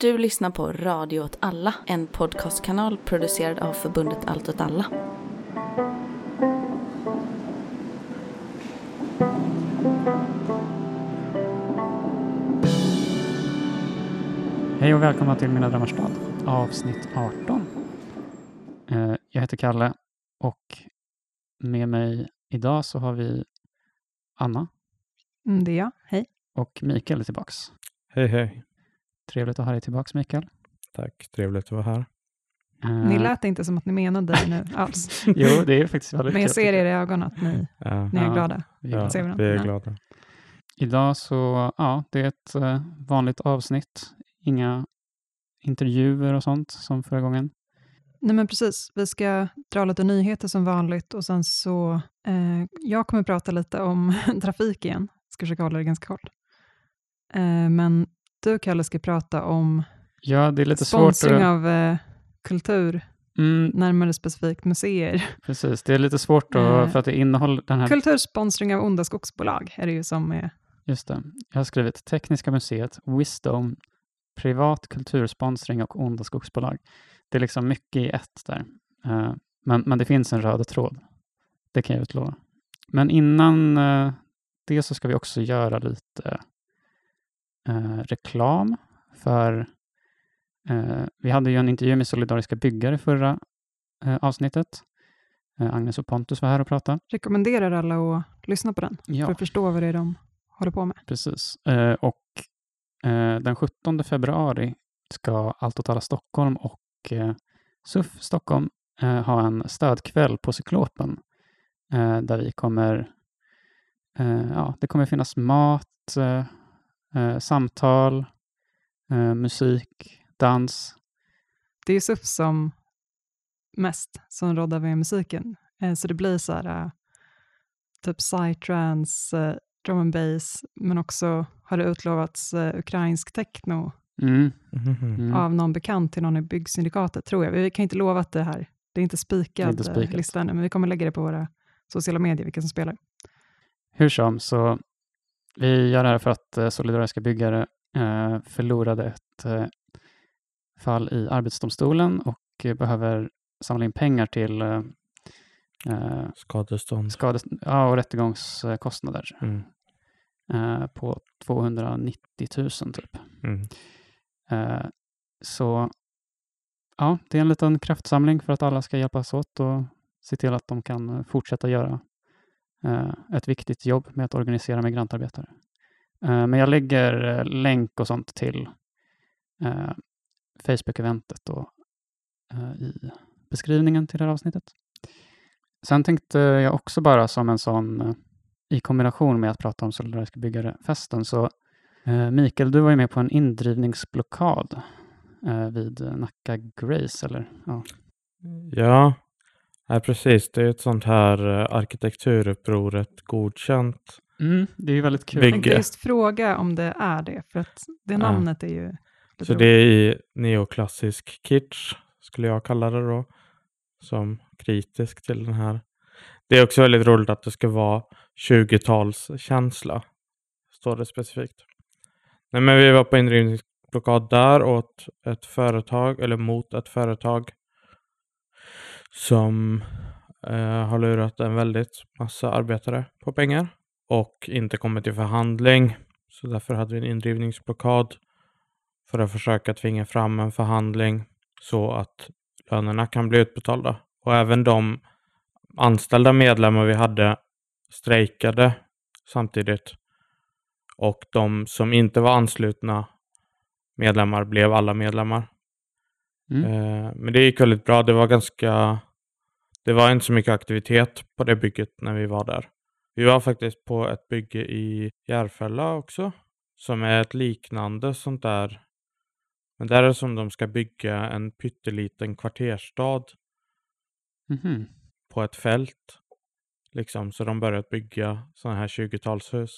Du lyssnar på Radio åt alla, en podcastkanal producerad av förbundet Allt åt alla. Hej och välkomna till Mina drömmars stad, avsnitt 18. Eh, Jag heter Kalle och med mig idag så har vi Anna Mm, det är jag. Hej. och Mikael är tillbaks. Hej hej. Trevligt att ha dig tillbaks Mikael. Tack, trevligt att vara här. Ni Eh, lät inte som att ni menade det nu alls. Jo, det är faktiskt väldigt Men jag ser er i ögonen att ni, Ja, ni är glada. Vi- ja, ser vi är glada. Idag så, ja, det är ett eh, vanligt avsnitt. Inga intervjuer och sånt som förra gången. Nej men precis, vi ska dra lite nyheter som vanligt och sen så, eh, jag kommer prata lite om trafik igen. Ska försöka hålla det ganska kort. Eh, men du Kalle ska prata om Ja, det är lite svårt sponsring att... av eh, kultur, Mm, närmare specifikt museer. precis, det är lite svårt Eh, att, för att det innehåller den här... Kultursponsring av onda skogsbolag är det ju som är Just det. Jag har skrivit Tekniska museet, Wisdom, privat kultursponsring och onda skogsbolag. Det är liksom mycket i ett där. Eh, men, men det finns en röd tråd. Det kan jag utlova. Men innan eh, det så ska vi också göra lite eh, reklam för eh, vi hade ju en intervju med Solidariska byggare förra eh, avsnittet. Eh, Agnes och Pontus var här och pratade. rekommenderar alla att lyssna på den, Ja. för att förstå vad det är de håller på med. Precis. Eh, och den 17 februari ska Allt åt alla Stockholm och SUF Stockholm ha en stödkväll på Cyklopen där vi kommer, ja, det kommer finnas mat, eh, samtal, eh, musik, dans. det är SUF som mest som råddar med musiken. Eh, Så det blir så här, eh, typ psytrance, eh, drum and bass, men också har det utlovats eh, ukrainsk techno Mm, Mhm. mm. av någon bekant till någon i byggsyndikatet, tror jag. Vi kan inte lova att det här, det är inte spikad lista ännu, men vi kommer lägga det på våra sociala medier, vilka som spelar. Hur som, så vi gör det här för att eh, Solidariska byggare eh, förlorade ett eh, fall i Arbetsdomstolen och eh, behöver samla in pengar till Skadestånd. skades- ja, och rättegångskostnader Mm. på 290 000 typ. Mm. Så ja, det är en liten kraftsamling för att alla ska hjälpas åt och se till att de kan fortsätta göra Eh, ett viktigt jobb med att organisera migrantarbetare. Eh, men jag lägger eh, länk och sånt till eh, Facebook-eventet och eh, i beskrivningen till det här avsnittet. Sen tänkte jag också bara som en sån, eh, i kombination med att prata om Solidariska byggare-festen, så eh, Mikael, du var ju med på en indrivningsblockad eh, vid Nacka Grace, eller? Ja. Ja, nej, precis. Det är ett sånt här eh, arkitekturupproret godkänt. Mm, det är ju väldigt kul. Bygg- Jag tänkte just fråga om det är det, för att det Ja. namnet är ju lite Så det är i neoklassisk kitsch, skulle jag kalla det då. Som kritisk till den här. Det är också väldigt roligt att det ska vara 20-talskänsla. Står det specifikt. Nej, men vi var på indrivningsblockad där åt ett företag, eller mot ett företag som eh, har lurat en väldigt massa arbetare på pengar och inte kommit till förhandling. Så därför hade vi en indrivningsblockad för att försöka tvinga fram en förhandling så att lönerna kan bli utbetalda. Och även de anställda medlemmar vi hade strejkade samtidigt. Och de som inte var anslutna medlemmar blev alla medlemmar. Mm. Eh, men det gick väldigt bra. Det var ganska... Det var inte så mycket aktivitet på det bygget när vi var där. Vi var faktiskt på ett bygge i Järfälla också. Som är ett liknande sånt där. Men där är det som de ska bygga en pytteliten kvarterstad Mhm. på ett fält. Liksom, så de börjat bygga sådana här 20-talshus.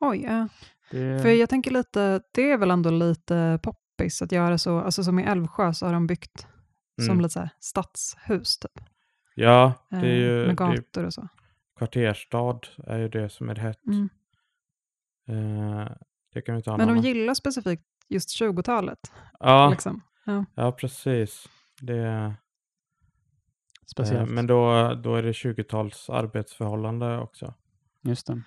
Oj, ja. Det, För jag tänker lite, det är väl ändå lite poppis att göra så, alltså som i Älvsjö så har de byggt som Mm. lite så här stadshus typ. Ja, det är Eh, ju med det är, gator och så. kvarterstad är ju det som är hett. Mm. Eh, det kan vi ta en Men de gillar specifikt just 20-talet. Ja, Liksom. ja precis. Det, eh, Speciellt. men då, då är det 20-tals arbetsförhållande också. Just det.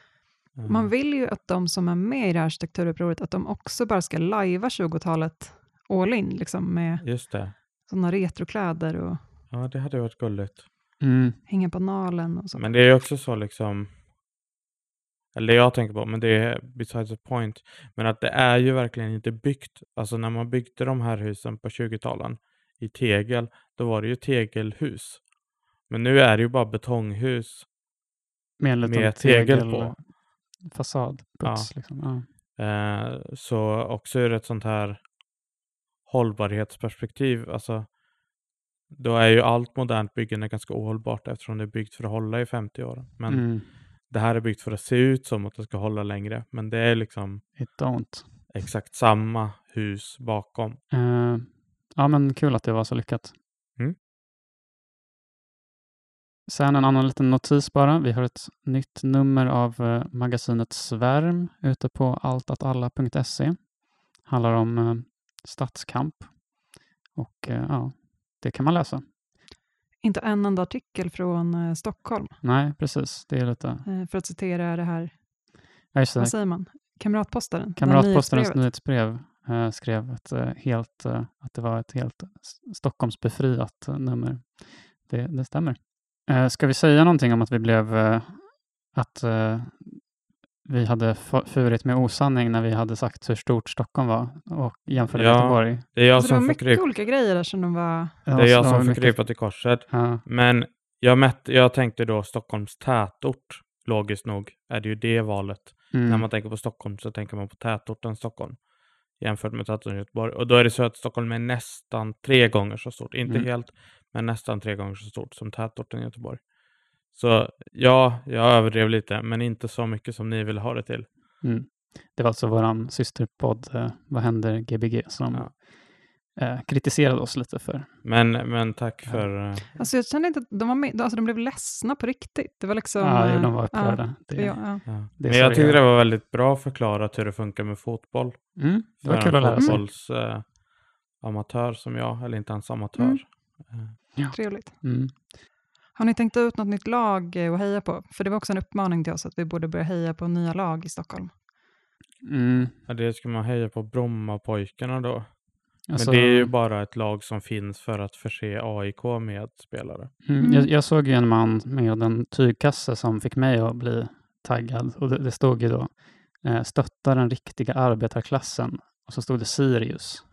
Eh, Man vill ju att de som är med i det här arkitekturupproret, att de också bara ska lajva 20-talet all in, liksom med Just det. sådana retrokläder och Ja, det hade varit gulligt. Mm. hänga på nalen och så. Men det är också så liksom, eller det jag tänker på, men det är besides the point, men att det är ju verkligen inte byggt, alltså när man byggde de här husen på 20-talen i tegel, då var det ju tegelhus. Men nu är det ju bara betonghus Med med tegel på. Fasad. Puts, liksom. ja. Eh, så också ur ett sånt här hållbarhetsperspektiv, alltså då är ju allt modernt byggande ganska ohållbart eftersom det är byggt för att hålla i 50 år. Men Mm. det här är byggt för att se ut som att det ska hålla längre. Men det är liksom exakt samma hus bakom. Eh, ja, men kul att det var så lyckat. Mm. Sen en annan liten notis bara. Vi har ett nytt nummer av eh, magasinet Svärm ute på altatalla.se. Handlar om eh, stadskamp. Och eh, ja, det kan man läsa. Inte en enda artikel från Stockholm, Nej, precis. Det är lite... för att citera det här, Ja, vad säger man, Kamratpostaren? nyhetsbrevet. nyhetsbrev eh, skrev ett, helt, att det var ett helt Stockholmsbefriat nummer. Det, det stämmer. Eh, ska vi säga någonting om att vi blev eh, att eh, vi hade furit med osanning när vi hade sagt hur stort Stockholm var och jämförde Ja, Göteborg? Det är jag Alltså, det var som mycket olika grejer där som de var... det är jag som mycket- krypa till korset. Ja, Men jag, mätt, jag tänkte då Stockholms tätort. Logiskt nog är det ju det valet. mm, När man tänker på Stockholm så tänker man på tätorten Stockholm. Jämfört med tätorten Göteborg. Och då är det så att Stockholm är nästan tre gånger så stort. Inte Mm. helt, men nästan tre gånger så stort som tätorten Göteborg. Så ja, jag överdrev lite, men inte så mycket som ni vill ha det till. mm. Det var alltså vår systerpodd eh, Vad händer Gbg som Ja. eh, kritiserade oss lite för. Men, men tack Ja. för... eh, Alltså jag kände inte att de var med, alltså de blev ledsna på riktigt. Det var liksom... ja, eh, de var ja, upprörda. det, ja, ja. Ja. Det är Men jag tyckte det var väldigt bra förklarat hur det funkar med fotboll. Mm, det var för kul att en lära sig. fotbolls, eh, amatör som jag, eller inte ens amatör. Mm. Eh, Trevligt. Mm. Har ni tänkt ut något nytt lag eh, att heja på? För det var också en uppmaning till oss att vi borde börja heja på nya lag i Stockholm. Mm. Ja, det ska man heja på Brommapojkarna då. Alltså, Men det är ju bara ett lag som finns för att förse AIK med spelare. mm, Mm. jag, jag såg ju en man med en tygkasse som fick mig att bli taggad. Och det, det stod ju då eh, stötta den riktiga arbetarklassen. Och så stod det Sirius.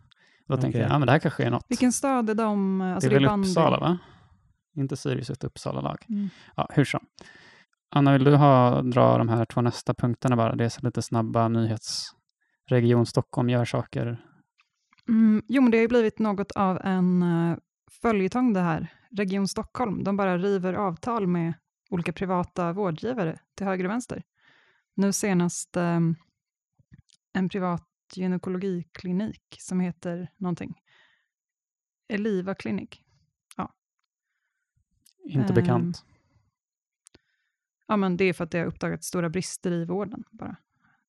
Då tänkte Okej. jag, ja men det här kanske är något. Vilken stad är de? eh, Alltså det är väl bandy. Uppsala va? Inte Sirius, ett Uppsala-lag. Mm. Ja, hur som. Anna, vill du ha, dra de här två nästa punkterna bara? Det är så lite snabba nyhets... Region Stockholm gör saker. Mm, jo, men det har ju blivit något av en uh, följetong det här. Region Stockholm, de bara river avtal med olika privata vårdgivare till höger och vänster. Nu senast ehm, en privat gynekologiklinik som heter någonting. Eliva Clinic. Inte Ehm, bekant. Ja, men det är för att det har uppdagats stora brister i vården bara.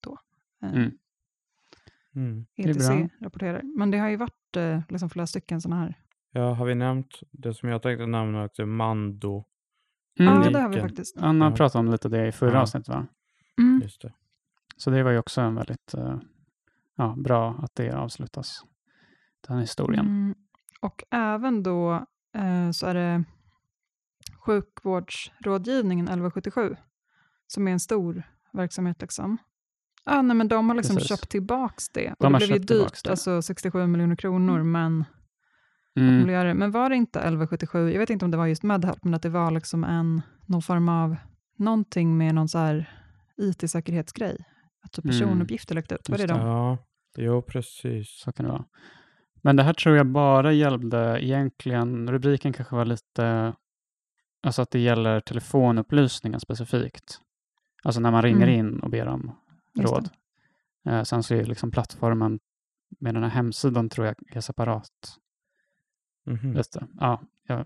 Då. Eh, Mm. Mm. ETC rapporterar. Men det har ju varit eh, liksom flera stycken sådana här. Ja, har vi nämnt det som jag tänkte nämna också, Mando? Mm. Ja, det har vi faktiskt. Anna Ja. pratade om lite det i förra Ja. avsnittet va? Mm. Just det. Så det var ju också en väldigt eh, ja, bra att det avslutas. Den historien. Mm. Och även då eh, så är det sjukvårdsrådgivningen 1177 som är en stor verksamhet. Liksom. Ah, nej, men de har liksom Precis. köpt tillbaks det. Och De det blev ju dyrt, det. alltså 67 miljoner kronor, men, Mm. göra det. men var det inte 1177, jag vet inte om det var just Medhelp, men att det var liksom en, någon form av, någonting med någon så IT-säkerhetsgrej. Att typ Mm. personuppgifter läckte ut. Var det det. de? Ja, jo precis. Så kan det vara. Men det här tror jag bara gällde egentligen, rubriken kanske var lite, alltså att det gäller telefonupplysningen specifikt. Alltså när man ringer Mm. in och ber om Just råd. Eh, sen så är liksom plattformen med den här hemsidan tror jag är separat. Mhm. Just det. Ja, ja,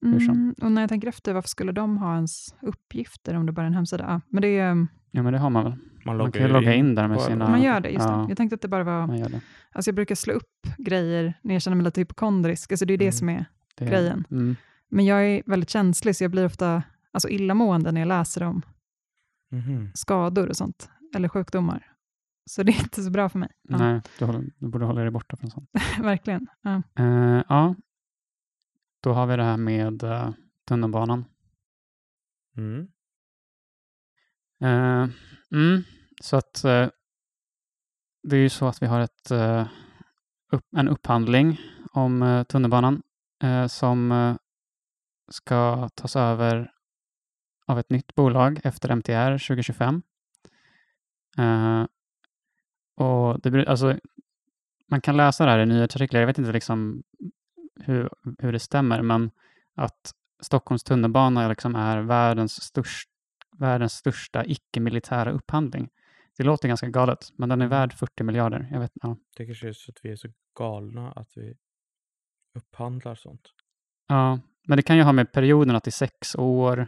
Hur som. Mm, och när jag tänker efter, varför skulle de ha ens uppgifter om det bara är en hemsida? Ja, men det är, Ja, men det har man väl. Man Man kan ju logga in där med sina... Man gör det, just ja, det. Jag tänkte att det bara var... Man gör det. Alltså jag brukar slå upp grejer när jag känner mig lite hypokondrisk. Alltså det är det Mm. som är... det Grejen. Mm, Men jag är väldigt känslig, så jag blir ofta alltså illamående när jag läser om Mhm. skador och sånt, eller sjukdomar. Så det är inte så bra för mig. Ja, Nej, du, håller, du borde hålla dig borta från sånt. verkligen. Ja. Eh, ja, då har vi det här med uh, tunnelbanan. Mm. Uh, mm, så att uh, det är ju så att vi har ett, uh, upp, en upphandling om tunnelbanan som ska tas över av ett nytt bolag efter MTR 2025. Och det, alltså, man kan läsa det här i nyhetsartiklar, jag vet inte liksom hur, hur det stämmer, men att Stockholms tunnelbana liksom är världens, största världens största icke-militära upphandling. Det låter ganska galet, men den är värd 40 miljarder. Jag vet, ja. Det kanske är så att vi är så galna att vi upphandlar sånt. ja, men det kan ju ha med perioden att det är sex år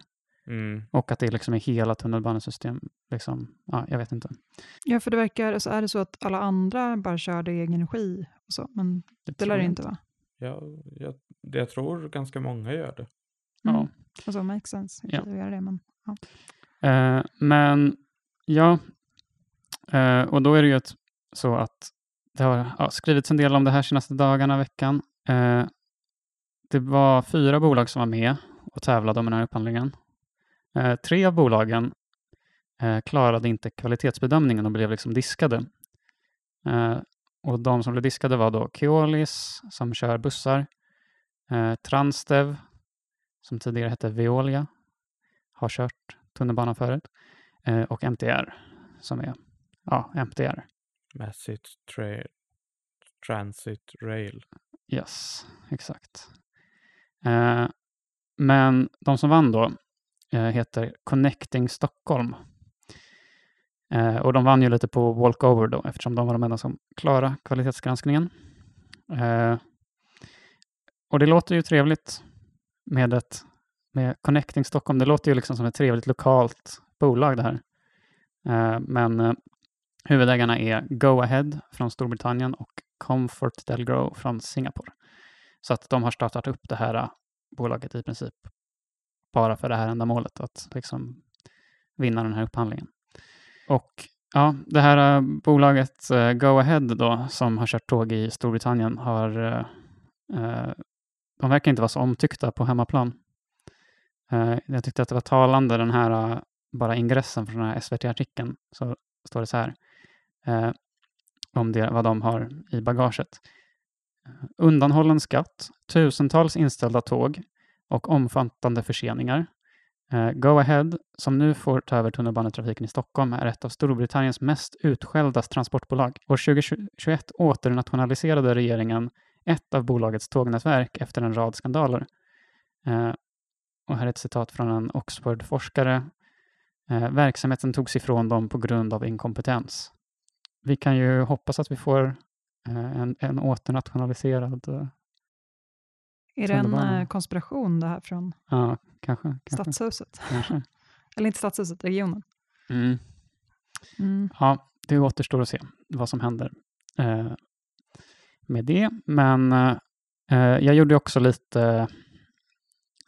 Mm. och att det liksom är hela tunnelbanesystem. Liksom. Ja, jag vet inte. ja, för det verkar, alltså är det så att alla andra bara kör det i egen regi och så, men det tror lär det inte vara. Ja, jag, det jag tror ganska många gör det. Mm. Ja. Alltså, makes sense. Ja. Göra det, men, ja. Eh, men ja, eh, och då är det ju ett, så att det har ja, skrivits en del om det här senaste dagarna, veckan. Eh, det var fyra bolag som var med och tävlade om den här upphandlingen. Eh, tre av bolagen eh, klarade inte kvalitetsbedömningen och blev liksom diskade. Eh, och de som blev diskade var då Keolis som kör bussar, eh, Transdev som tidigare hette Veolia, har kört tunnelbanan förut, eh, och MTR som är ja, MTR. Massive tra- Transit Rail. Yes, exakt. Eh, men de som vann då eh, heter Connecting Stockholm. Eh, och de vann ju lite på walkover då eftersom de var de enda som klarade kvalitetsgranskningen. Eh, och det låter ju trevligt med ett med Connecting Stockholm. Det låter ju liksom som ett trevligt lokalt bolag det här. Eh, men eh, huvudägarna är Go Ahead från Storbritannien och Comfort Delgro från Singapore. Så att de har startat upp det här eh, bolaget i princip bara för det här ändamålet, att liksom vinna den här upphandlingen. Och ja, det här bolaget Go Ahead då, som har kört tåg i Storbritannien, har, de verkar inte vara så omtyckta på hemmaplan. Eh, jag tyckte att det var talande, den här eh, bara ingressen från den här SVT-artikeln, så står det så här, eh, om det, vad de har i bagaget. Eh, undanhållen skatt, tusentals inställda tåg och omfattande förseningar. Eh, Go Ahead, som nu får ta över tunnelbanetrafiken i Stockholm, är ett av Storbritanniens mest utskällda transportbolag. År 2021 åternationaliserade regeringen ett av bolagets tågnätverk efter en rad skandaler. Eh, och här är ett citat från en Oxford-forskare. Eh, verksamheten togs ifrån dem på grund av inkompetens. Vi kan ju hoppas att vi får eh, en, en åternationaliserad... Eh, Är det en eh, konspiration det här från ja, kanske. kanske, Stadshuset? kanske. Eller inte Stadshuset, regionen. Mm. Mm. Ja, det återstår att se vad som händer eh, med det. Men eh, jag gjorde också lite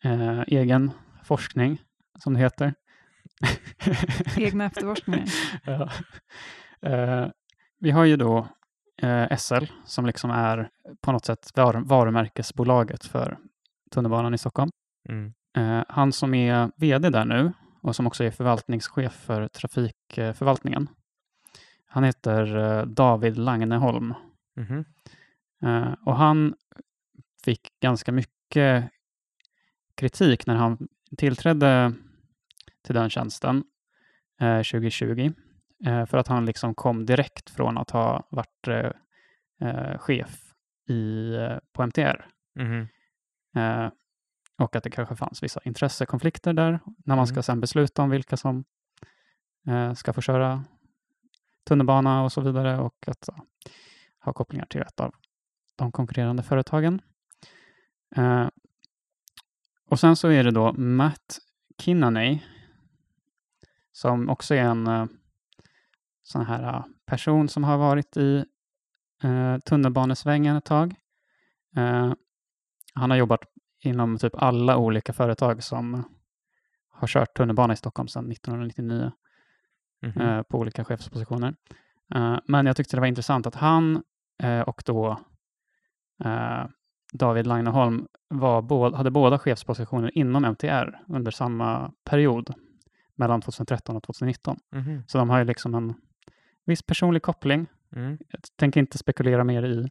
eh, egen forskning, som det heter. Egna efterforskningar. ja. eh, vi har ju då eh, SL som liksom är på något sätt var, varumärkesbolaget för tunnelbanan i Stockholm. Mm. Eh, han som är vd där nu och som också är förvaltningschef för trafikförvaltningen. Han heter eh, David Langneholm. Eh, och han fick ganska mycket kritik när han tillträdde till den tjänsten eh, 2020 eh, för att han liksom kom direkt från att ha varit eh, eh, chef i, eh, på MTR. Mhm. Eh, och att det kanske fanns vissa intressekonflikter där när man ska Mm. sen besluta om vilka som ska få köra tunnelbana och så vidare och att ja, ha kopplingar till ett av de konkurrerande företagen. Och sen så är det då Matt Kinnaney som också är en eh, sån här eh, person som har varit i eh, tunnelbanesvängen ett tag. Han har jobbat inom typ alla olika företag som har kört tunnelbana i Stockholm sedan 1999 Mhm. eh, på olika chefspositioner. Men jag tyckte det var intressant att han och då David Lagneholm var hade båda chefspositioner inom MTR under samma period, mellan 2013 och 2019. Mhm. Så de har ju liksom en viss personlig koppling. Mm. Jag tänker inte spekulera mer i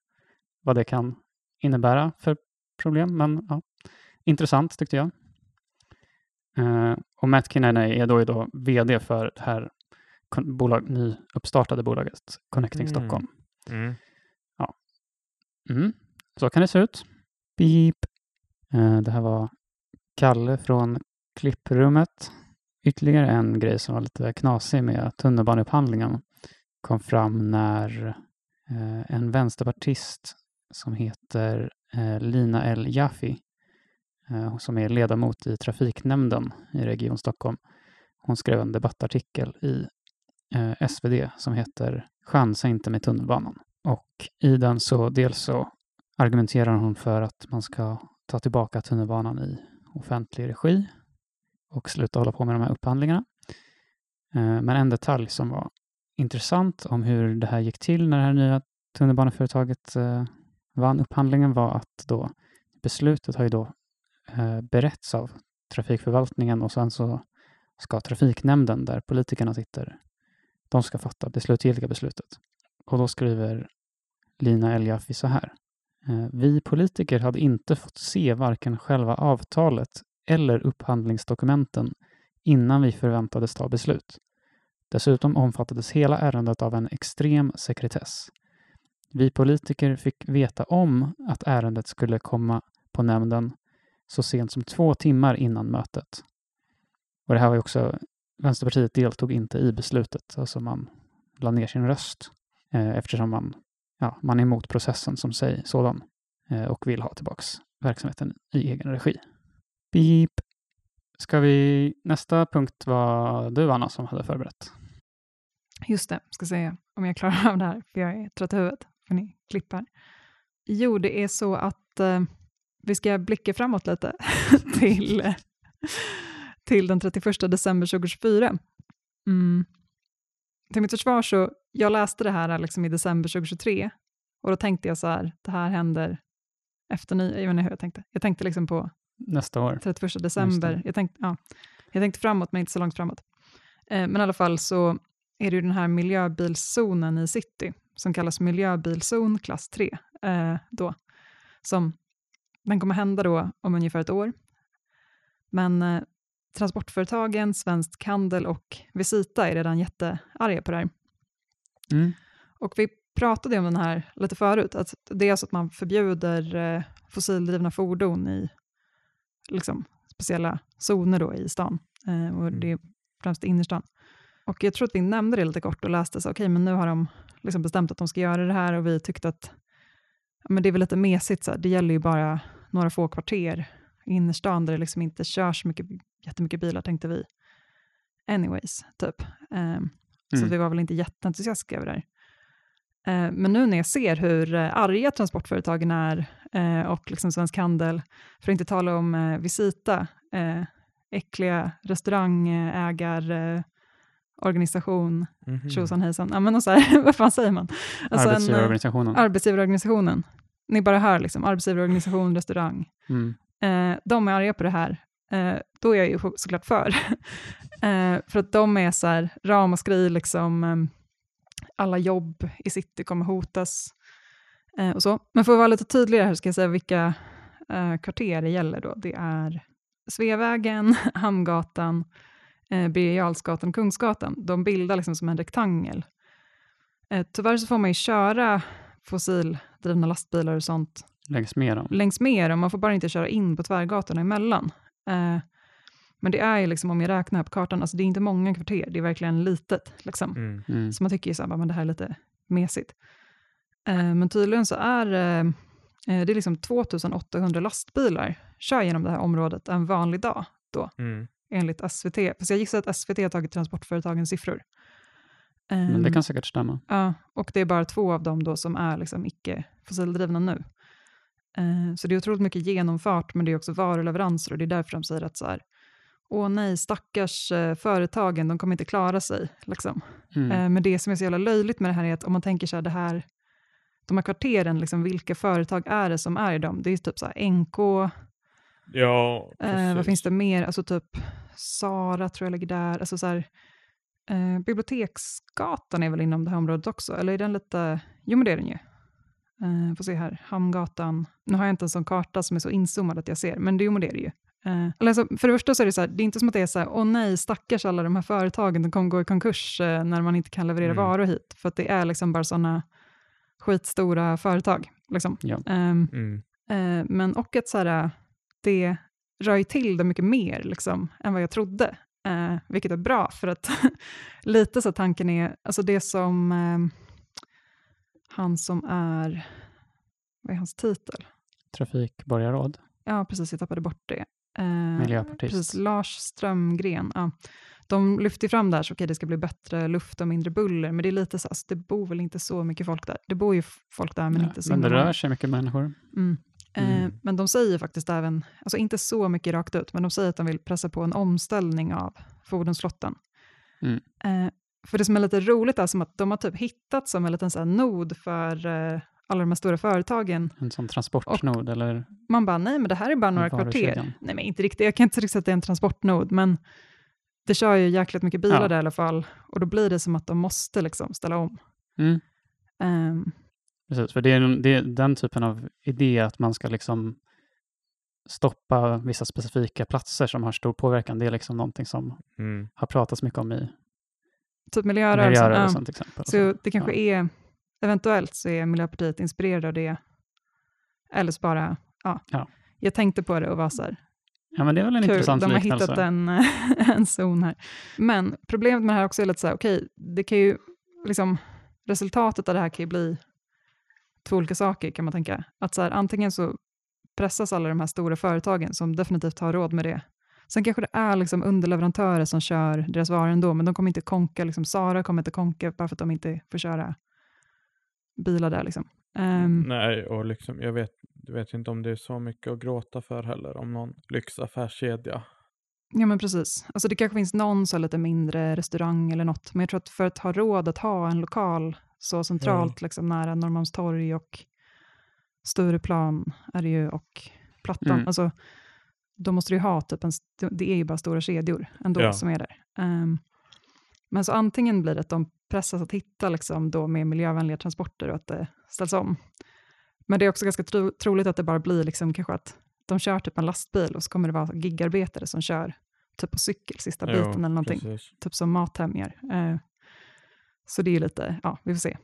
vad det kan innebära för problem, men ja, intressant tyckte jag. Eh, och Matt Kinney är då, då vd för det här bolag, nyuppstartade bolaget Connecting Mm. Stockholm. Mm. Mm. Så kan det se ut. Beep. Eh, det här var Kalle från klipprummet. Ytterligare en grej som var lite knasig med tunnelbaneupphandlingen kom fram när eh, en vänsterpartist som heter eh, Lina L. Jaffi, som är ledamot i trafiknämnden i Region Stockholm, hon skrev en debattartikel i SvD som heter Chansa inte med tunnelbanan. Och i den så dels så argumenterar hon för att man ska ta tillbaka tunnelbanan i offentlig regi och sluta hålla på med de här upphandlingarna. Eh, men en detalj som var intressant om hur det här gick till när det här nya tunnelbaneföretaget eh, vann upphandlingen var att då beslutet har ju då eh, berätts av trafikförvaltningen och sen så ska trafiknämnden där politikerna sitter, de ska fatta det slutgiltiga beslutet. Och då skriver Lina Eljafi så här. Eh, vi politiker hade inte fått se varken själva avtalet eller upphandlingsdokumenten innan vi förväntades ta beslut. Dessutom omfattades hela ärendet av en extrem sekretess. Vi politiker fick veta om att ärendet skulle komma på nämnden så sent som två timmar innan mötet. Och det här var ju också, Vänsterpartiet deltog inte i beslutet, alltså man la ner sin röst eh, eftersom man, ja, man är emot processen som sig sådan eh, och vill ha tillbaks verksamheten i egen regi. Beep. Ska vi, nästa punkt var du Anna som hade förberett. Just det, ska se om jag klarar av det här, för jag är trött i huvudet, för ni klippar. Jo, det är så att eh, vi ska blicka framåt lite till, till den 31 december 2024. Mm. Till mitt försvar så, jag läste det här liksom i december 2023 och då tänkte jag så här, det här händer efter ny, jag vet inte hur jag tänkte. Jag tänkte liksom på Nästa år. 31 december. Jag tänkte, ja, jag tänkte framåt, men inte så långt framåt. Eh, men i alla fall så är det ju den här miljöbilszonen i city, som kallas miljöbilzon klass 3, eh, då, som den kommer hända då om ungefär ett år. Men eh, transportföretagen, Svensk Handel och Visita är redan jättearga på det här. Mm. Och vi pratade om den här lite förut, att det är så att man förbjuder eh, fossildrivna fordon i liksom, speciella zoner då i stan. Eh, och det är främst i innerstan. Och jag tror att vi nämnde det lite kort och läste så, okej, men nu har de liksom bestämt att de ska göra det här och vi tyckte att men det är väl lite mesigt, så här. det gäller ju bara några få kvarter i innerstan där det liksom inte körs mycket, jättemycket bilar, tänkte vi. Anyways, typ. Eh, Så Mm. vi var väl inte jätteentusiastiska över det här. Eh, Men nu när jag ser hur eh, arga transportföretagen är eh, och liksom Svensk Handel, för att inte tala om eh, Visita, äckliga restaurangägar, eh, organisation, Mhm. tjosan hejsan, ja men och så här, vad fan säger man? Alltså en, eh, Arbetsgivarorganisationen. arbetsgivarorganisationen. Ni bara hör liksom, arbetsgivarorganisation, restaurang. Mm. De är arga på det här. Eh, då är jag ju såklart för. eh, för att de är så här, ramaskri, liksom, eh, alla jobb i city kommer hotas. Eh, och så. Men för att vara lite tydligare här ska jag säga vilka kvarter det gäller. Då. Det är Sveavägen, Hamngatan, eh, Birger och Kungsgatan. De bildar liksom som en rektangel. Eh, tyvärr så får man ju köra fossildrivna lastbilar och sånt Längs med dem. längs med dem, man får bara inte köra in på tvärgatorna emellan. Eh, men det är ju liksom, om jag räknar på kartan, alltså det är inte många kvarter, det är verkligen litet. Liksom. Mm. Mm. Så man tycker ju så här, men det här är lite mesigt. Eh, men tydligen så är eh, eh, det är liksom 2800 lastbilar kör genom det här området en vanlig dag. Då. Mm. enligt SVT. Fast jag gissar att SVT har tagit transportföretagens siffror. Men det Ehm, kan säkert stämma. Ja, och det är bara två av dem då som är liksom icke fossildrivna nu. Eh, så det är otroligt mycket genomfart, men det är också varuleveranser och det är därför de säger att så här, åh nej, stackars eh, företagen, de kommer inte klara sig. Liksom. Mm. Eh, men det som är så jävla löjligt med det här är att om man tänker så här, det här, de här kvarteren, liksom, vilka företag är det som är i dem? Det är typ så här NK, Ja, eh, vad finns det mer? Alltså typ Sara tror jag ligger där. Alltså så här, eh, Biblioteksgatan är väl inom det här området också? Eller är den lite... Jo, men det är den ju. Eh, får se här, Hamngatan. Nu har jag inte en sån karta som är så inzoomad att jag ser, men det, jo, men det är det ju. Eh, alltså, för det första så är det så här, det är inte som att det är så här, åh nej, stackars alla de här företagen, de kommer gå i konkurs eh, när man inte kan leverera Mm. varor hit, för att det är liksom bara sådana skitstora företag. Liksom. Ja. Ehm, Mm. Eh, men och att så här, det rör ju till det mycket mer liksom, än vad jag trodde. Eh, vilket är bra, för att lite så tanken är, alltså det som eh, han som är, vad är hans titel? Trafikborgarråd, Ja, precis, jag tappade bort det. Eh, miljöpartist. Precis, Lars Strömgren. Ja. De lyfter fram där så okej, det ska bli bättre luft och mindre buller, men det är lite så, alltså, det bor väl inte så mycket folk där. Det bor ju folk där, men Ja, inte så men det rör sig mycket människor. Mm. Eh, Mm. Men de säger faktiskt även, alltså inte så mycket rakt ut, men de säger att de vill pressa på en omställning av fordonsflottan. Mm. Eh, för det som är lite roligt är som att de har typ hittat som en liten så här nod för eh, alla de här stora företagen. En sån transportnod eller Man bara, nej men det här är bara några kvarter. Nej men inte riktigt, jag kan inte riktigt säga att det är en transportnod, men det kör ju jäkligt mycket bilar Ja. där i alla fall. Och då blir det som att de måste liksom ställa om. Mm. Ehm, Precis, för det är, det är den typen av idé att man ska liksom stoppa vissa specifika platser som har stor påverkan. Det är liksom någonting som Mm. har pratats mycket om i typ miljörörelsen. ja. miljörörelsen till exempel. Så det kanske är, eventuellt så är Miljöpartiet inspirerade av det. Eller så bara, ja. Ja. Jag tänkte på det och var så här, Ja, men det är väl en kul, intressant de har liknelse. hittat en, en zon här. Men problemet med det här också är lite så här, okej, det kan ju, liksom, resultatet av det här kan ju bli två olika saker kan man tänka. Att så här, antingen så pressas alla de här stora företagen som definitivt har råd med det. Sen kanske det är liksom underleverantörer som kör deras varor ändå, men de kommer inte konka, liksom, Sara kommer inte konka bara för att de inte får köra bilar där. Liksom. Ehm, Nej, och liksom, jag vet, vet inte om det är så mycket att gråta för heller, om någon lyxaffärskedja. Ja men precis. Alltså det kanske finns någon så lite mindre restaurang eller något, men jag tror att för att ha råd att ha en lokal så centralt liksom nära Norrmalmstorg och Stureplan är det ju och Plattan, Mm. alltså då måste du ha typ en, det är ju bara stora kedjor ändå Ja. som är där. Ehm, men så antingen blir det att de pressas att hitta liksom då med miljövänliga transporter och att det ställs om. Men det är också ganska tro, troligt att det bara blir liksom kanske att de kör typ en lastbil och så kommer det vara gigarbetare som kör typ på cykel sista Jo, biten eller någonting. precis. Typ som Mathem gör. Eh, så det är ju lite, ja vi får se.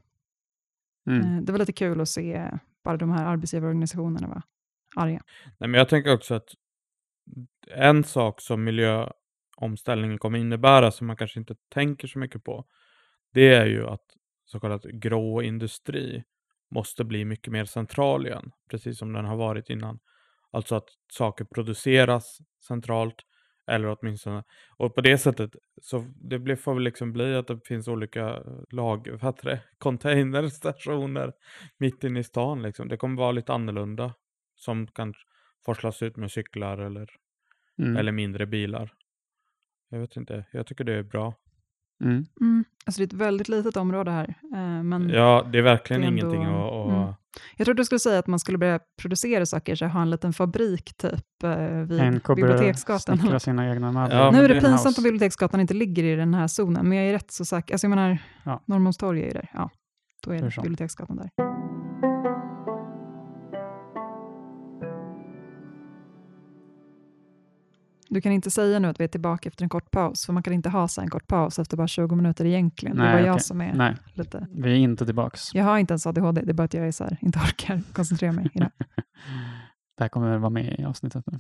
Mm. Eh, det var lite kul att se bara de här arbetsgivarorganisationerna vara arga. Nej, men jag tänker också att en sak som miljöomställningen kommer innebära som man kanske inte tänker så mycket på, det är ju att så kallad grå industri måste bli mycket mer central igen, precis som den har varit innan. Alltså att saker produceras centralt, eller åtminstone, och på det sättet, så det blir, får väl liksom bli att det finns olika lag, vad heter det, containerstationer mitt inne i stan liksom. Det kommer vara lite annorlunda, som kan forslas ut med cyklar eller, Mm. eller mindre bilar. Jag vet inte, jag tycker det är bra. Mm. Mm. Alltså det är ett väldigt litet område här. eh, men Ja, det är verkligen det är ändå- ingenting att... att mm. Jag trodde du skulle säga att man skulle börja producera saker, så ha en liten fabrik typ eh, vid NK Biblioteksgatan. sina egna möbler. Ja, nu är det pinsamt om Biblioteksgatan inte ligger i den här zonen, men jag är rätt så säker. Alltså jag menar, Ja. Norrmalmstorg är ju där. Ja, då är det? Biblioteksgatan där. Du kan inte säga nu att vi är tillbaka efter en kort paus, för man kan inte ha så en kort paus efter bara 20 minuter egentligen. det är Nej, bara jag okej. som är Nej, lite... vi är inte tillbaks. Jag har inte ens ADHD, det är bara att jag är så här, inte orkar koncentrera mig i det. Här kommer vara med i avsnittet nu.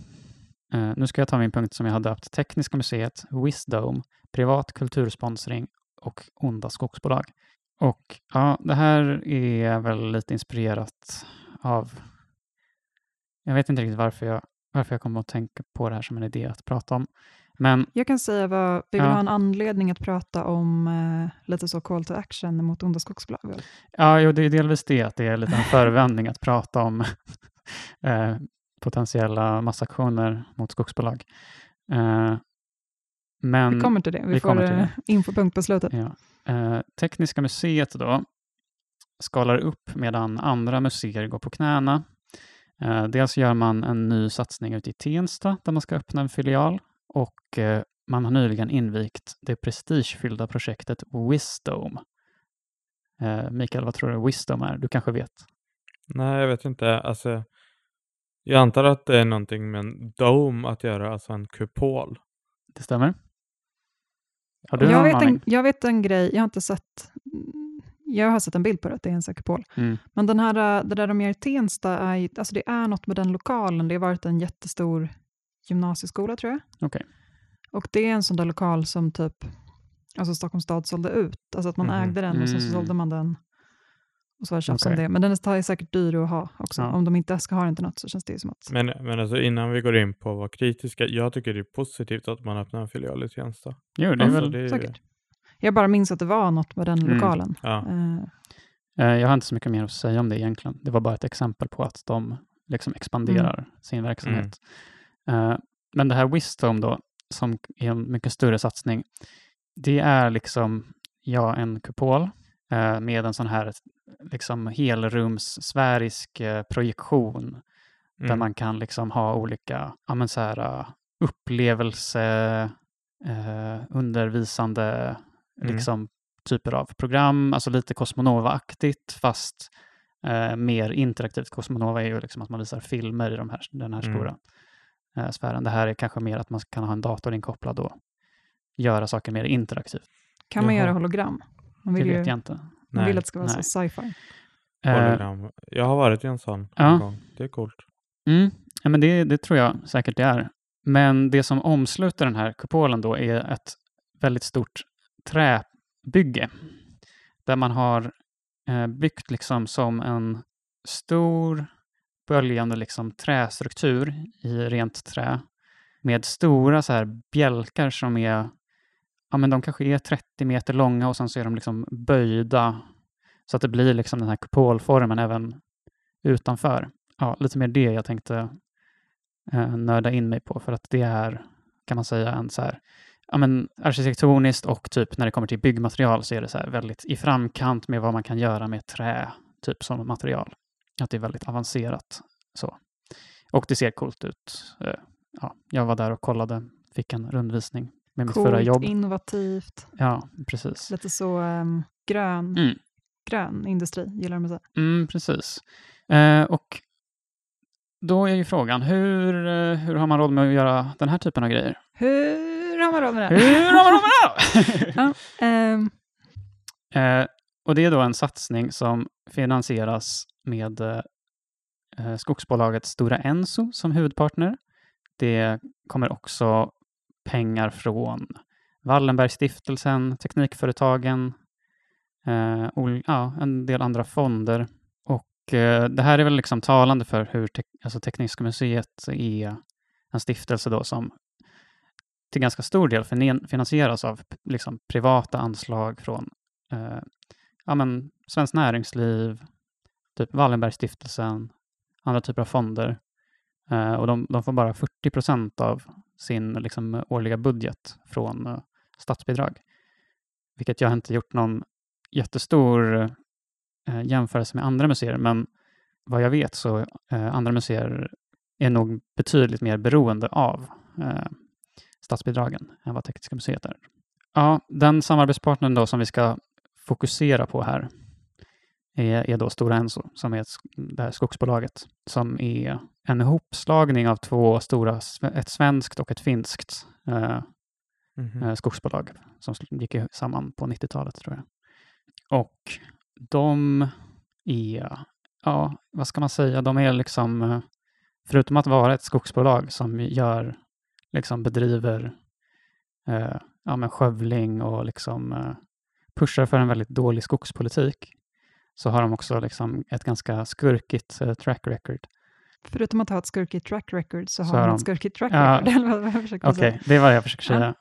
Eh, nu ska jag ta min punkt som jag har döpt Tekniska museet, Wisdom, privat kultursponsring och onda skogsbolag. Och ja, det här är väl lite inspirerat av... Jag vet inte riktigt varför jag, varför jag kom att tänka på det här som en idé att prata om. Men Jag kan säga vad, vi vill Ja. ha en anledning att prata om eh, lite så call to action mot onda skogsbolag. ja, jo, det är delvis det, att det är lite en förevändning att prata om eh, potentiella massaktioner mot skogsbolag. Eh, men Vi kommer till det, vi, vi får kommer till eh, det. infopunkt på slutet. Ja. Eh, Tekniska museet då skalar upp medan andra museer går på knäna. Eh, dels gör man en ny satsning ute i Tensta där man ska öppna en filial och eh, man har nyligen invigt det prestigefyllda projektet Wisdom. Eh, Mikael, vad tror du Wisdom är? Du kanske vet? Nej, jag vet inte. Alltså, jag antar att det är någonting med en dome att göra, alltså en kupol. Det stämmer? Har du Jag någon vet, aning? en, jag vet en grej, jag har inte sett, jag har sett en bild på det, att det är en kupol. Mm. Men den här, eh, det där de gör i Tensta, är, alltså det är något med den lokalen. Det har varit en jättestor gymnasieskola tror jag. Okej. Och det är en sån där lokal som typ alltså Stockholms stad sålde ut. Alltså att man Mhm. ägde den och sen så Mm. sålde man den. Och så var det tjafs om Okej. det. Men den är säkert dyr att ha också. Ja. Om de inte ska ha den till något så känns det ju som att... Men, men alltså innan vi går in på att vara kritiska, jag tycker det är positivt att man öppnar en filial i Tensta. Jo, det är Alltså, väl... det är- Säkert. Jag bara minns att det var något med den Mm. lokalen. Ja. Eh, Eh, Jag har inte så mycket mer att säga om det egentligen. Det var bara ett exempel på att de liksom expanderar sin verksamhet. Eh, Men det här Wisdom då, som är en mycket större satsning, det är liksom, ja, en kupol eh, med en sån här liksom helrums-sfärisk eh, projektion där Mm. man kan liksom ha olika ja, men så här, uh, upplevelse, eh, undervisande Mm. liksom, typer av program, alltså lite Cosmonova-aktigt fast eh, mer interaktivt. Cosmonova är ju liksom att man visar filmer i de här, den här Mm. stora eh, sfären. Det här är kanske mer att man kan ha en dator inkopplad och göra saker mer interaktivt. kan man Jaha. göra hologram? Man Det vill, ju, vet jag inte. man Nej, vill att det ska vara nej. så sci-fi. Eh, hologram. Jag har varit i en sån Ja. en gång. Det är coolt. Mm, ja, men det, det tror jag säkert det är. Men det som omsluter den här kupolen då är ett väldigt stort träbygge där man har eh, byggt liksom som en stor böljande liksom trästruktur i rent trä med stora så här bjälkar som är, ja men de kanske är 30 meter långa och sen så är de liksom böjda så att det blir liksom den här kupolformen även utanför. Ja, lite mer det jag tänkte eh, nörda in mig på för att det är, kan man säga, en så här, ja men arkitektoniskt och typ när det kommer till byggmaterial så är det så här väldigt i framkant med vad man kan göra med trä, typ som material. Att det är väldigt avancerat så. Och det ser coolt ut. Eh, ja, jag var där och kollade, fick en rundvisning med mitt förra Coolt, jobb. innovativt, Ja, precis. lite så ehm, grön, Mm. grön industri, gillar de att säga. Mm, precis. Eh, och då är ju frågan, hur, eh, hur har man råd med att göra den här typen av grejer? Hur har man råd med det? Hur har man råd med det? Ja, ehm, Eh, och det är då en satsning som finansieras med eh, eh, skogsbolaget Stora Enso som huvudpartner. Det kommer också pengar från Wallenbergstiftelsen, Teknikföretagen, eh, ja, en del andra fonder. Och eh, det här är väl liksom talande för hur tek- alltså Tekniska museet är en stiftelse då som till ganska stor del finansieras av liksom, privata anslag från eh, ja, men, Svenskt Näringsliv, typ Wallenbergstiftelsen, andra typer av fonder. Eh, och de, de får bara 40 procent av sin liksom, årliga budget från eh, statsbidrag. Vilket jag har inte gjort någon jättestor eh, jämförelse med andra museer, men vad jag vet så eh, andra museer är nog betydligt mer beroende av eh, statsbidragen än vad Tekniska museet är. Ja, den samarbetspartnern då som vi ska fokusera på här är, är då Stora Enso, som är ett, det här skogsbolaget, som är en ihopslagning av två stora, ett svenskt och ett finskt eh, Mhm. eh, skogsbolag som gick samman på 90-talet tror jag. Och de är, ja, vad ska man säga, de är liksom, eh, förutom att vara ett skogsbolag som gör, liksom bedriver eh, ja, men skövling och liksom eh, pushar för en väldigt dålig skogspolitik, så har de också liksom ett ganska skurkigt eh, track record. Förutom att ha ett skurkigt track record så, Så har de ett skurkigt track Ja. record. försökte Okej, säga. det är vad jag försöker Ja. säga.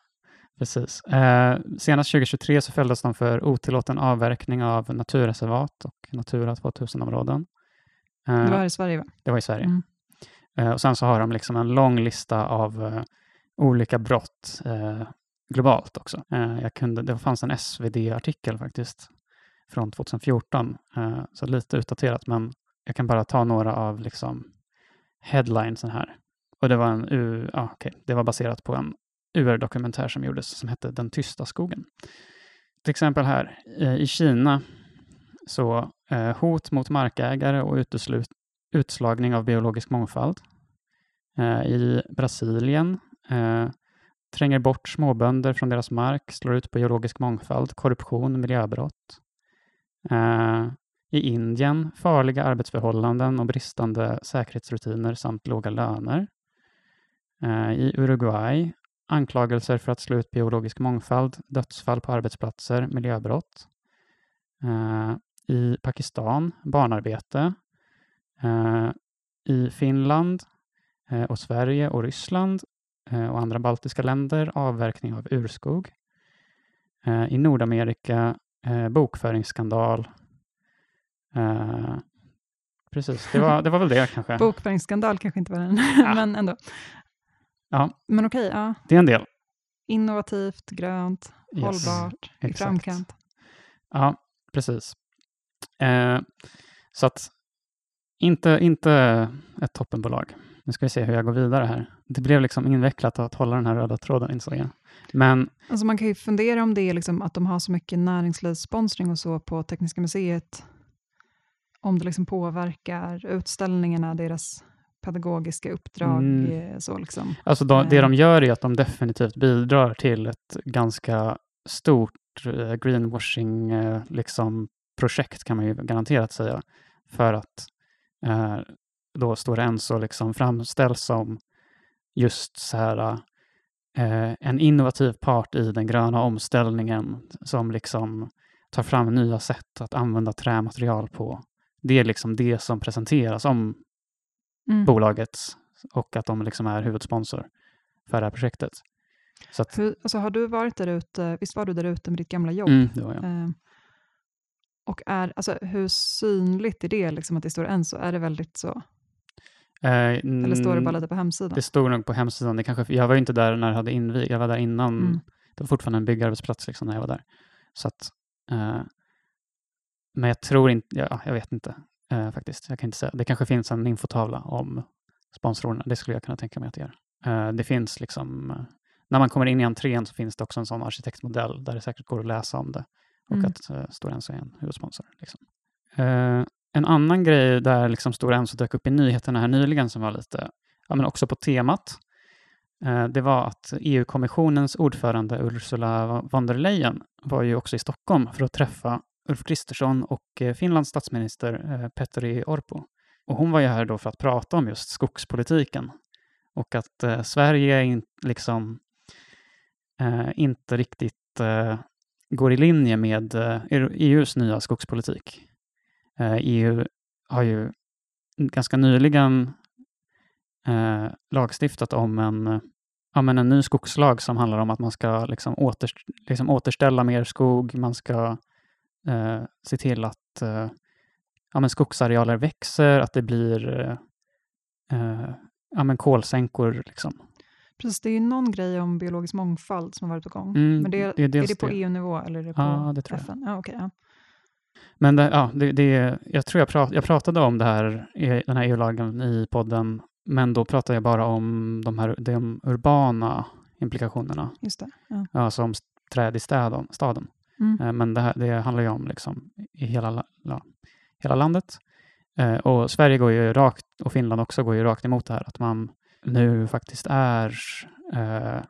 Precis. Eh, senast 2023 så fälldes de för otillåten avverkning av naturreservat och Natura 2000-områden. Eh, Det var i Sverige va? det var i Sverige. Mm. Eh, och sen så har de liksom en lång lista av eh, olika brott eh, globalt också. Eh, jag kunde, det fanns en SvD-artikel faktiskt från 2014, eh, så lite utdaterat, men jag kan bara ta några av liksom headlinesen här. Och det var, en, uh, ah, okay. det var baserat på en UR-dokumentär som gjordes som hette Den tysta skogen. Till exempel här, eh, i Kina så eh, hot mot markägare och uteslut, utslagning av biologisk mångfald. Eh, I Brasilien eh, tränger bort småbönder från deras mark, slår ut på biologisk mångfald, korruption, miljöbrott. Eh, I Indien farliga arbetsförhållanden och bristande säkerhetsrutiner samt låga löner. Eh, I Uruguay anklagelser för att slå ut biologisk mångfald, dödsfall på arbetsplatser, miljöbrott. Eh, I Pakistan barnarbete. Eh, I Finland eh, och Sverige och Ryssland och andra baltiska länder avverkning av urskog. Eh, I Nordamerika eh, bokföringsskandal. Eh, precis, det var, det var väl det kanske. Bokföringsskandal kanske inte var den, men ändå. Ja. Men okej, ja. Det är en del. innovativt, grönt, Yes, hållbart, i exakt. framkant. Ja, precis. Eh, så att inte, inte ett toppenbolag. Nu ska vi se hur jag går vidare här. Det blev liksom invecklat att hålla den här röda tråden insåg jag. Men Alltså man kan ju fundera om det är liksom att de har så mycket näringslivssponsring och så på Tekniska museet, om det liksom påverkar utställningarna, deras pedagogiska uppdrag. Mm. eh, Så liksom. alltså de, det Eh. de gör är att de definitivt bidrar till ett ganska stort eh, greenwashing eh, liksom, kan man ju garanterat säga. För att eh, då Stora Enso liksom framställs som just så här eh, en innovativ part i den gröna omställningen som liksom tar fram nya sätt att använda trämaterial på. Det är liksom det som presenteras om Mm. bolaget och att de liksom är huvudsponsor för det här projektet. Så att, Hur, alltså har du varit där ute, visst var du där ute med ditt gamla jobb? mm, det var jag. Eh, och är, alltså, hur synligt är det liksom att det står en så? Är det väldigt så? Eh, Eller står det bara mm, lite på hemsidan? Det stod nog på hemsidan. Det kanske, jag var ju inte där när det hade invigt. Jag var där innan. Mm. Det var fortfarande en byggarbetsplats liksom när jag var där. Så att, eh, men jag tror inte, ja, jag vet inte eh, faktiskt. Jag kan inte säga. Det kanske finns en infotavla om sponsorerna. Det skulle jag kunna tänka mig att det gör. Eh, det finns liksom, eh, när man kommer in i entrén så finns det också en sån arkitektmodell där det säkert går att läsa om det och Mm. att uh, Stora Enso är en huvudsponsor. Liksom. En annan grej där liksom Stora Enso dök upp i nyheterna här nyligen som var lite, ja men också på temat, eh, det var att EU-kommissionens ordförande Ursula von der Leyen var ju också i Stockholm för att träffa Ulf Kristersson och eh, Finlands statsminister eh, Petteri Orpo. Och hon var ju här då för att prata om just skogspolitiken och att eh, Sverige in, liksom, eh, inte riktigt eh, går i linje med eh, EUs nya skogspolitik. Eh, EU har ju ganska nyligen eh, lagstiftat om en, ja, men en ny skogslag som handlar om att man ska liksom, återst liksom återställa mer skog, man ska eh, se till att eh, ja, men skogsarealer växer, att det blir eh, ja, men kolsänkor. Liksom. Precis, det är ju någon grej om biologisk mångfald som har varit på gång. Mm, Men det, det är är, det på. EU-nivå eller är det på Ja, det tror jag. FN? Ja, okej, ja. Men det, ja, det, det, jag tror jag, prat, jag pratade om det här, den här EU-lagen i podden, men då pratade jag bara om de här de urbana implikationerna, Just det. Ja. ja, som träd i städen, staden. Mm. Eh, Men det, här, det handlar ju om liksom i hela, la- ja, hela landet. Eh, Och Sverige går ju rakt, och Finland också, går ju rakt emot det här, att man nu faktiskt är eh,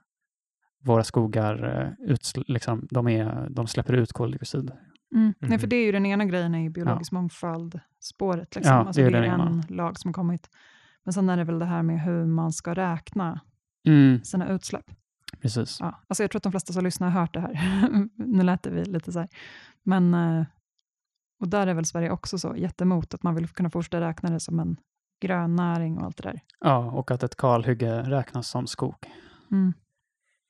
våra skogar, eh, liksom, de, är, de släpper ut koldioxid. Mm. Nej, Mhm. för det är ju den ena grejen i biologisk mångfald-spåret. Liksom. Ja, alltså, det det är är, den ena. en lag som har kommit. Men sen är det väl det här med hur man ska räkna Mm, sina utsläpp. precis. Ja. Alltså jag tror att de flesta som lyssnar har hört det här. nu lät det vi lite så här. Men, eh, och där är väl Sverige också så jättemot att man vill kunna fortsätta räkna det som en grönnäring och allt det där. Ja, och att ett kalhygge räknas som skog. Mm.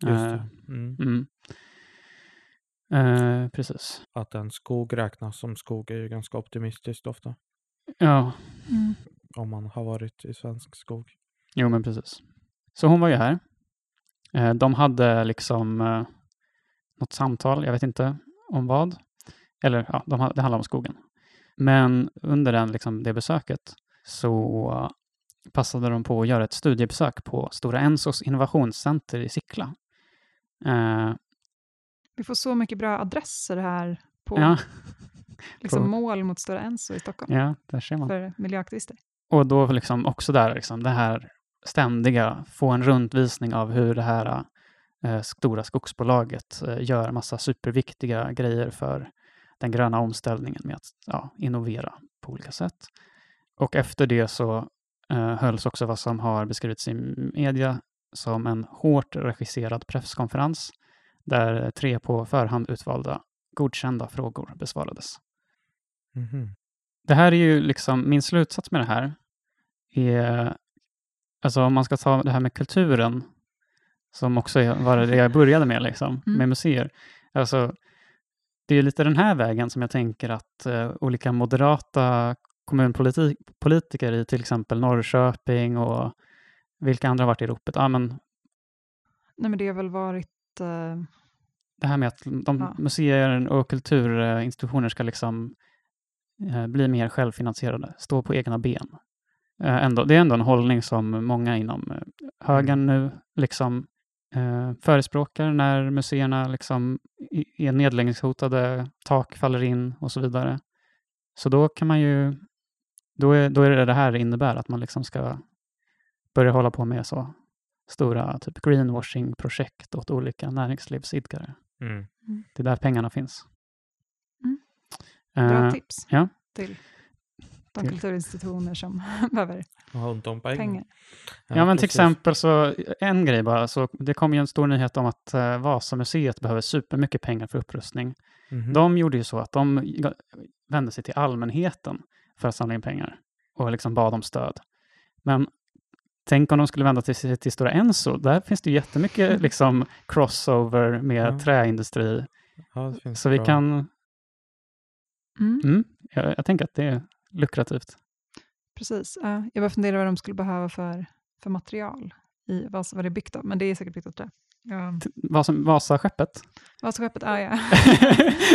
Just Eh, det. Mm. Mm. Eh, precis. Att en skog räknas som skog är ju ganska optimistiskt ofta. Ja, Mm. Om man har varit i svensk skog. jo men precis. Så hon var ju här. Eh, de hade liksom eh, något samtal, jag vet inte om vad. Eller ja, de, det handlar om skogen. Men under den, liksom, det besöket så passade de på att göra ett studiebesök på Stora Ensos innovationscenter i Sickla. Eh, Vi får så mycket bra adresser här på ja, liksom på- mål mot Stora Enso i Stockholm ja, där ser man. för miljöaktivister. Och då liksom också där, liksom, det här ständiga, få en rundvisning av hur det här eh, stora skogsbolaget eh, gör massa superviktiga grejer för den gröna omställningen med att ja, innovera på olika sätt. Och efter det så eh, hölls också vad som har beskrivits i media som en hårt regisserad presskonferens där tre på förhand utvalda godkända frågor besvarades. Mhm. Det här är ju liksom, min slutsats med det här är, alltså om man ska ta det här med kulturen, som också var det jag började med, liksom, Mm. med museer. Alltså, det är lite den här vägen som jag tänker att eh, olika moderata kommunpolitiker i till exempel Norrköping och vilka andra har varit i ropet? Ja, men Nej, men det har väl varit... eh, det här med att de Ja. museer och kulturinstitutioner ska liksom eh, bli mer självfinansierade, stå på egna ben. Eh, ändå, det är ändå en hållning som många inom eh, högern nu liksom eh, förespråkar när museerna liksom är nedläggningshotade, tak faller in och så vidare. Så då kan man ju, då är, då är det det här det innebär, att man liksom ska börja hålla på med så stora typ greenwashing-projekt åt olika näringslivsidkare. Mm. Det är där pengarna finns. Mm. bra Eh, tips ja. till de Till- kulturinstitutioner som behöver pengar. pengar. Ja, men till exempel så, en grej bara, så det kom ju en stor nyhet om att eh, Vasamuseet behöver supermycket pengar för upprustning. Mhm. De gjorde ju så att de vände sig till allmänheten för att samla in pengar och liksom bad om stöd. Men tänk om de skulle vända till, sig till Stora Enso, där finns det jättemycket liksom crossover med Ja. träindustri. Ja, det finns Så vi bra. kan, Mm. mm, jag, jag tänker att det är lukrativt. Precis. Ja, jag bara funderar vad de skulle behöva för, för material. I, vad, vad det är byggt av, men det är säkert byggt av trä. Ja. Vasa, Vasaskeppet. Vasaskeppet, ah, ja.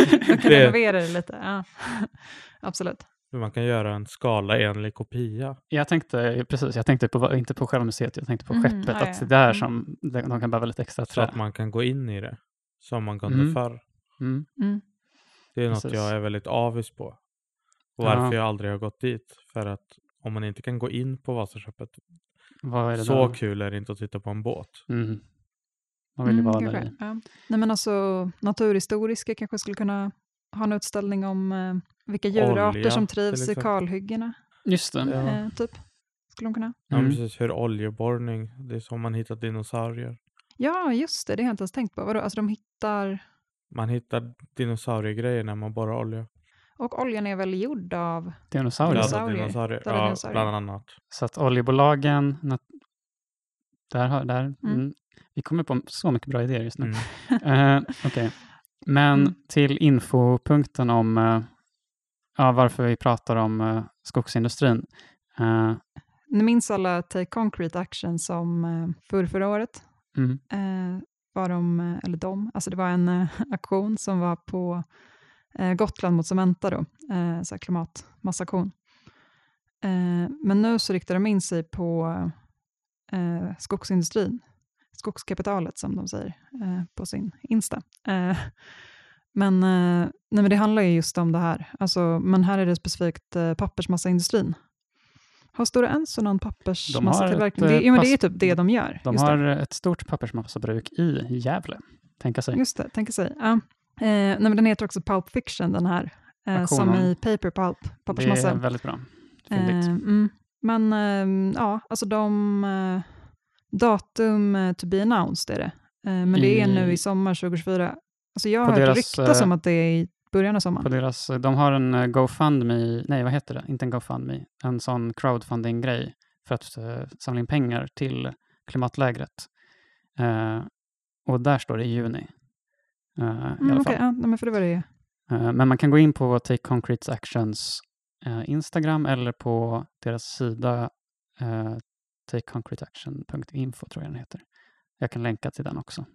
De kan renovera det lite. Ja. Absolut. Man kan göra en skalaenlig kopia. Jag tänkte, precis, jag tänkte på, inte på själva museet, jag tänkte på Mhm, skeppet, ja, att det är där Mm. som de, kan behöva lite extra Så trä. att man kan gå in i det. Som man kunde Mm. förr. Mm. Mm. Det är något Precis. jag är väldigt avis på. Och varför Ja. jag aldrig har gått dit. För att om man inte kan gå in på Vasaskeppet, Vad är det så då? kul är det inte att titta på en båt. Mm. Man vill ju Mm, vara där i. Ja. Nej, men alltså, naturhistoriska kanske skulle kunna ha en utställning om eh, vilka djurarter Olja, som trivs i kalhyggena. Just det. Ja. Eh, typ. Skulle de kunna? Ja, Mm. precis. Hur oljeborrning, det är så man hittar dinosaurier. Ja, just det. Det har jag inte ens tänkt på. Vadå? Alltså de hittar... Man hittar dinosauriegrejer när man borrar olja. Och oljan är väl gjord av... Dinosaurier. Dinosaurier. dinosaurier. Ja, dinosaurier. bland annat. Så att oljebolagen, nat- där, har- där, Mm. mm. vi kommer på så mycket bra idéer just nu. Mm. Eh, Okej, men Mm. till infopunkten om eh, ja, varför vi pratar om eh, skogsindustrin. Eh, Ni minns alla Take Concrete Action som eh, för förra året mm, eh, var de, eller de, alltså det var en eh, aktion som var på Gotland mot Cementa då, så klimatmassaktion. Men nu så riktar de in sig på skogsindustrin, skogskapitalet som de säger på sin Insta. Men, eh, nej, men det handlar ju just om det här, alltså, men här är det specifikt eh, pappersmassaindustrin. Har Stora Enso någon De har pappersmassatillverkning? ett, Det, eh, ja, men det är typ det de gör. de just det. har ett stort pappersmassabruk i Gävle, tänka sig. Just det, tänker sig. Ja. Eh, nej, men den heter också Pulp Fiction, den här. Eh, som i Paper Pulp, det pappersmassa. är väldigt bra. Eh, mm. Men eh, ja, alltså de... Datum to be announced är det. Men det är I- nu i sommar 2024. Alltså jag har På hört deras, ryktas eh, om att det är i början av på sommaren. deras, de har en eh, GoFundMe, nej vad heter det, inte en GoFundMe, en sån crowdfunding-grej för att eh, samla in pengar till klimatlägret. Eh, och där står det i juni. eh, i alla Mm, fall. ja, men för det var det. Eh, Men man kan gå in på Take Concrete Actions eh, Instagram eller på deras sida eh, takeconcreteaction.info tror jag den heter. Jag kan länka till den också eh,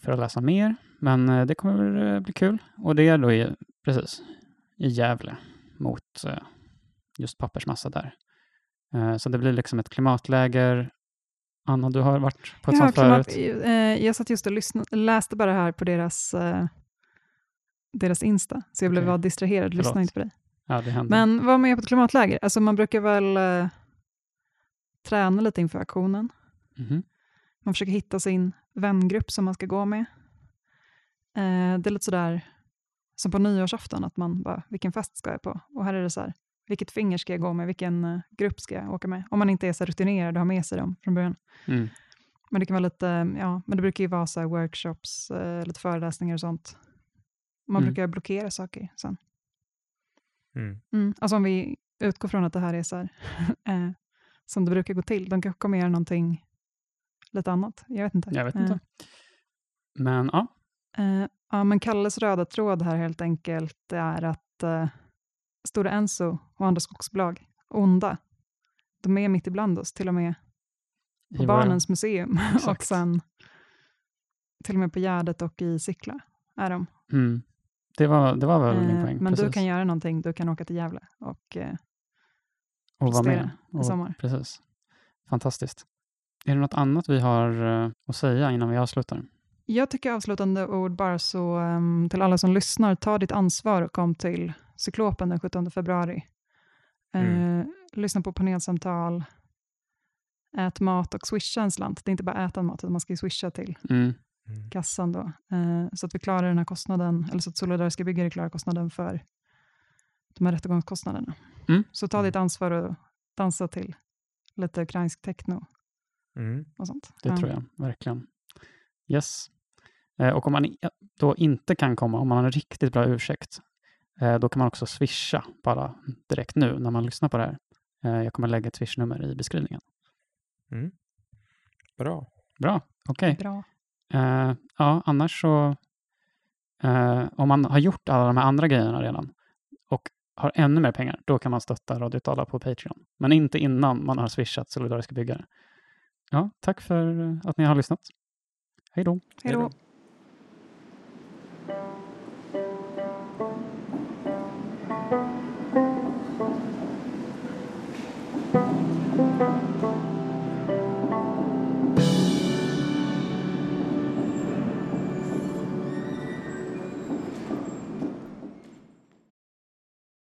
för att läsa mer. Men eh, det kommer eh, bli kul. Och det är då i, precis i Gävle mot eh, just pappersmassa där. Eh, så det blir liksom ett klimatläger. Anna, du har varit på ett Ja, sånt klimat, förut. eh, jag satt just och lyssnade, läste bara här på deras, eh, deras Insta, så jag blev bara distraherad, lyssnade Förlåt. inte på dig. Ja, det händer. Men var med på ett klimatläger, alltså man brukar väl eh, träna lite inför aktionen. Mhm. Man försöker hitta sin vängrupp som man ska gå med. Eh, det är lite sådär som på nyårsafton, att man bara, vilken fest ska jag på? Och här är det så här, vilket finger ska jag gå med? Vilken eh, grupp ska jag åka med? Om man inte är så rutinerad och har med sig dem från början. Mm. Men det kan vara lite, ja, men det brukar ju vara så här workshops, eh, lite föreläsningar och sånt. Man Mm. brukar blockera saker sen. Mm. Mm. Alltså om vi utgår från att det här är så här, eh, som det brukar gå till. De kanske kommer göra någonting lite annat. Jag vet inte. Jag vet Eh, inte. Men ja, Eh, ja, men Kalles röda tråd här helt enkelt är att eh, Stora Enso och andra skogsbolag, onda, de är mitt ibland oss, till och med på i Barnens museum och sen till och med på Gärdet och i Sickla är de. Mm. Det, var, det var väl min Eh, poäng. men du precis. kan göra någonting, du kan åka till Gävle och eh, och vara med. i sommar. Precis. Fantastiskt. Är det något annat vi har eh, att säga innan vi avslutar? Jag tycker avslutande ord bara så ehm, till alla som lyssnar, ta ditt ansvar och kom till Cyklopen den 17 februari. Eh, Mm. Lyssna på panelsamtal, ät mat och swisha en slant. Det är inte bara äta mat, utan man ska ju swisha till Mm. Mm. kassan då. Eh, så att vi klarar den här kostnaden, eller så att Solidariska byggare klarar kostnaden för de här rättegångskostnaderna. Mm. Så ta ditt ansvar och dansa till lite ukrainsk techno Mm. och sånt. Det Ja. tror jag verkligen. Yes. Eh, och om man i- då inte kan komma, om man har en riktigt bra ursäkt, eh, då kan man också swisha bara direkt nu när man lyssnar på det här. Eh, jag kommer lägga ett swishnummer i beskrivningen. Mm. Bra. Bra, okej. Bra. Eh, ja, annars så, eh, om man har gjort alla de här andra grejerna redan och har ännu mer pengar, då kan man stötta Radio Tala på Patreon. Men inte innan man har swishat Solidariska byggare. Ja, tack för att ni har lyssnat. Hej då. Hej då.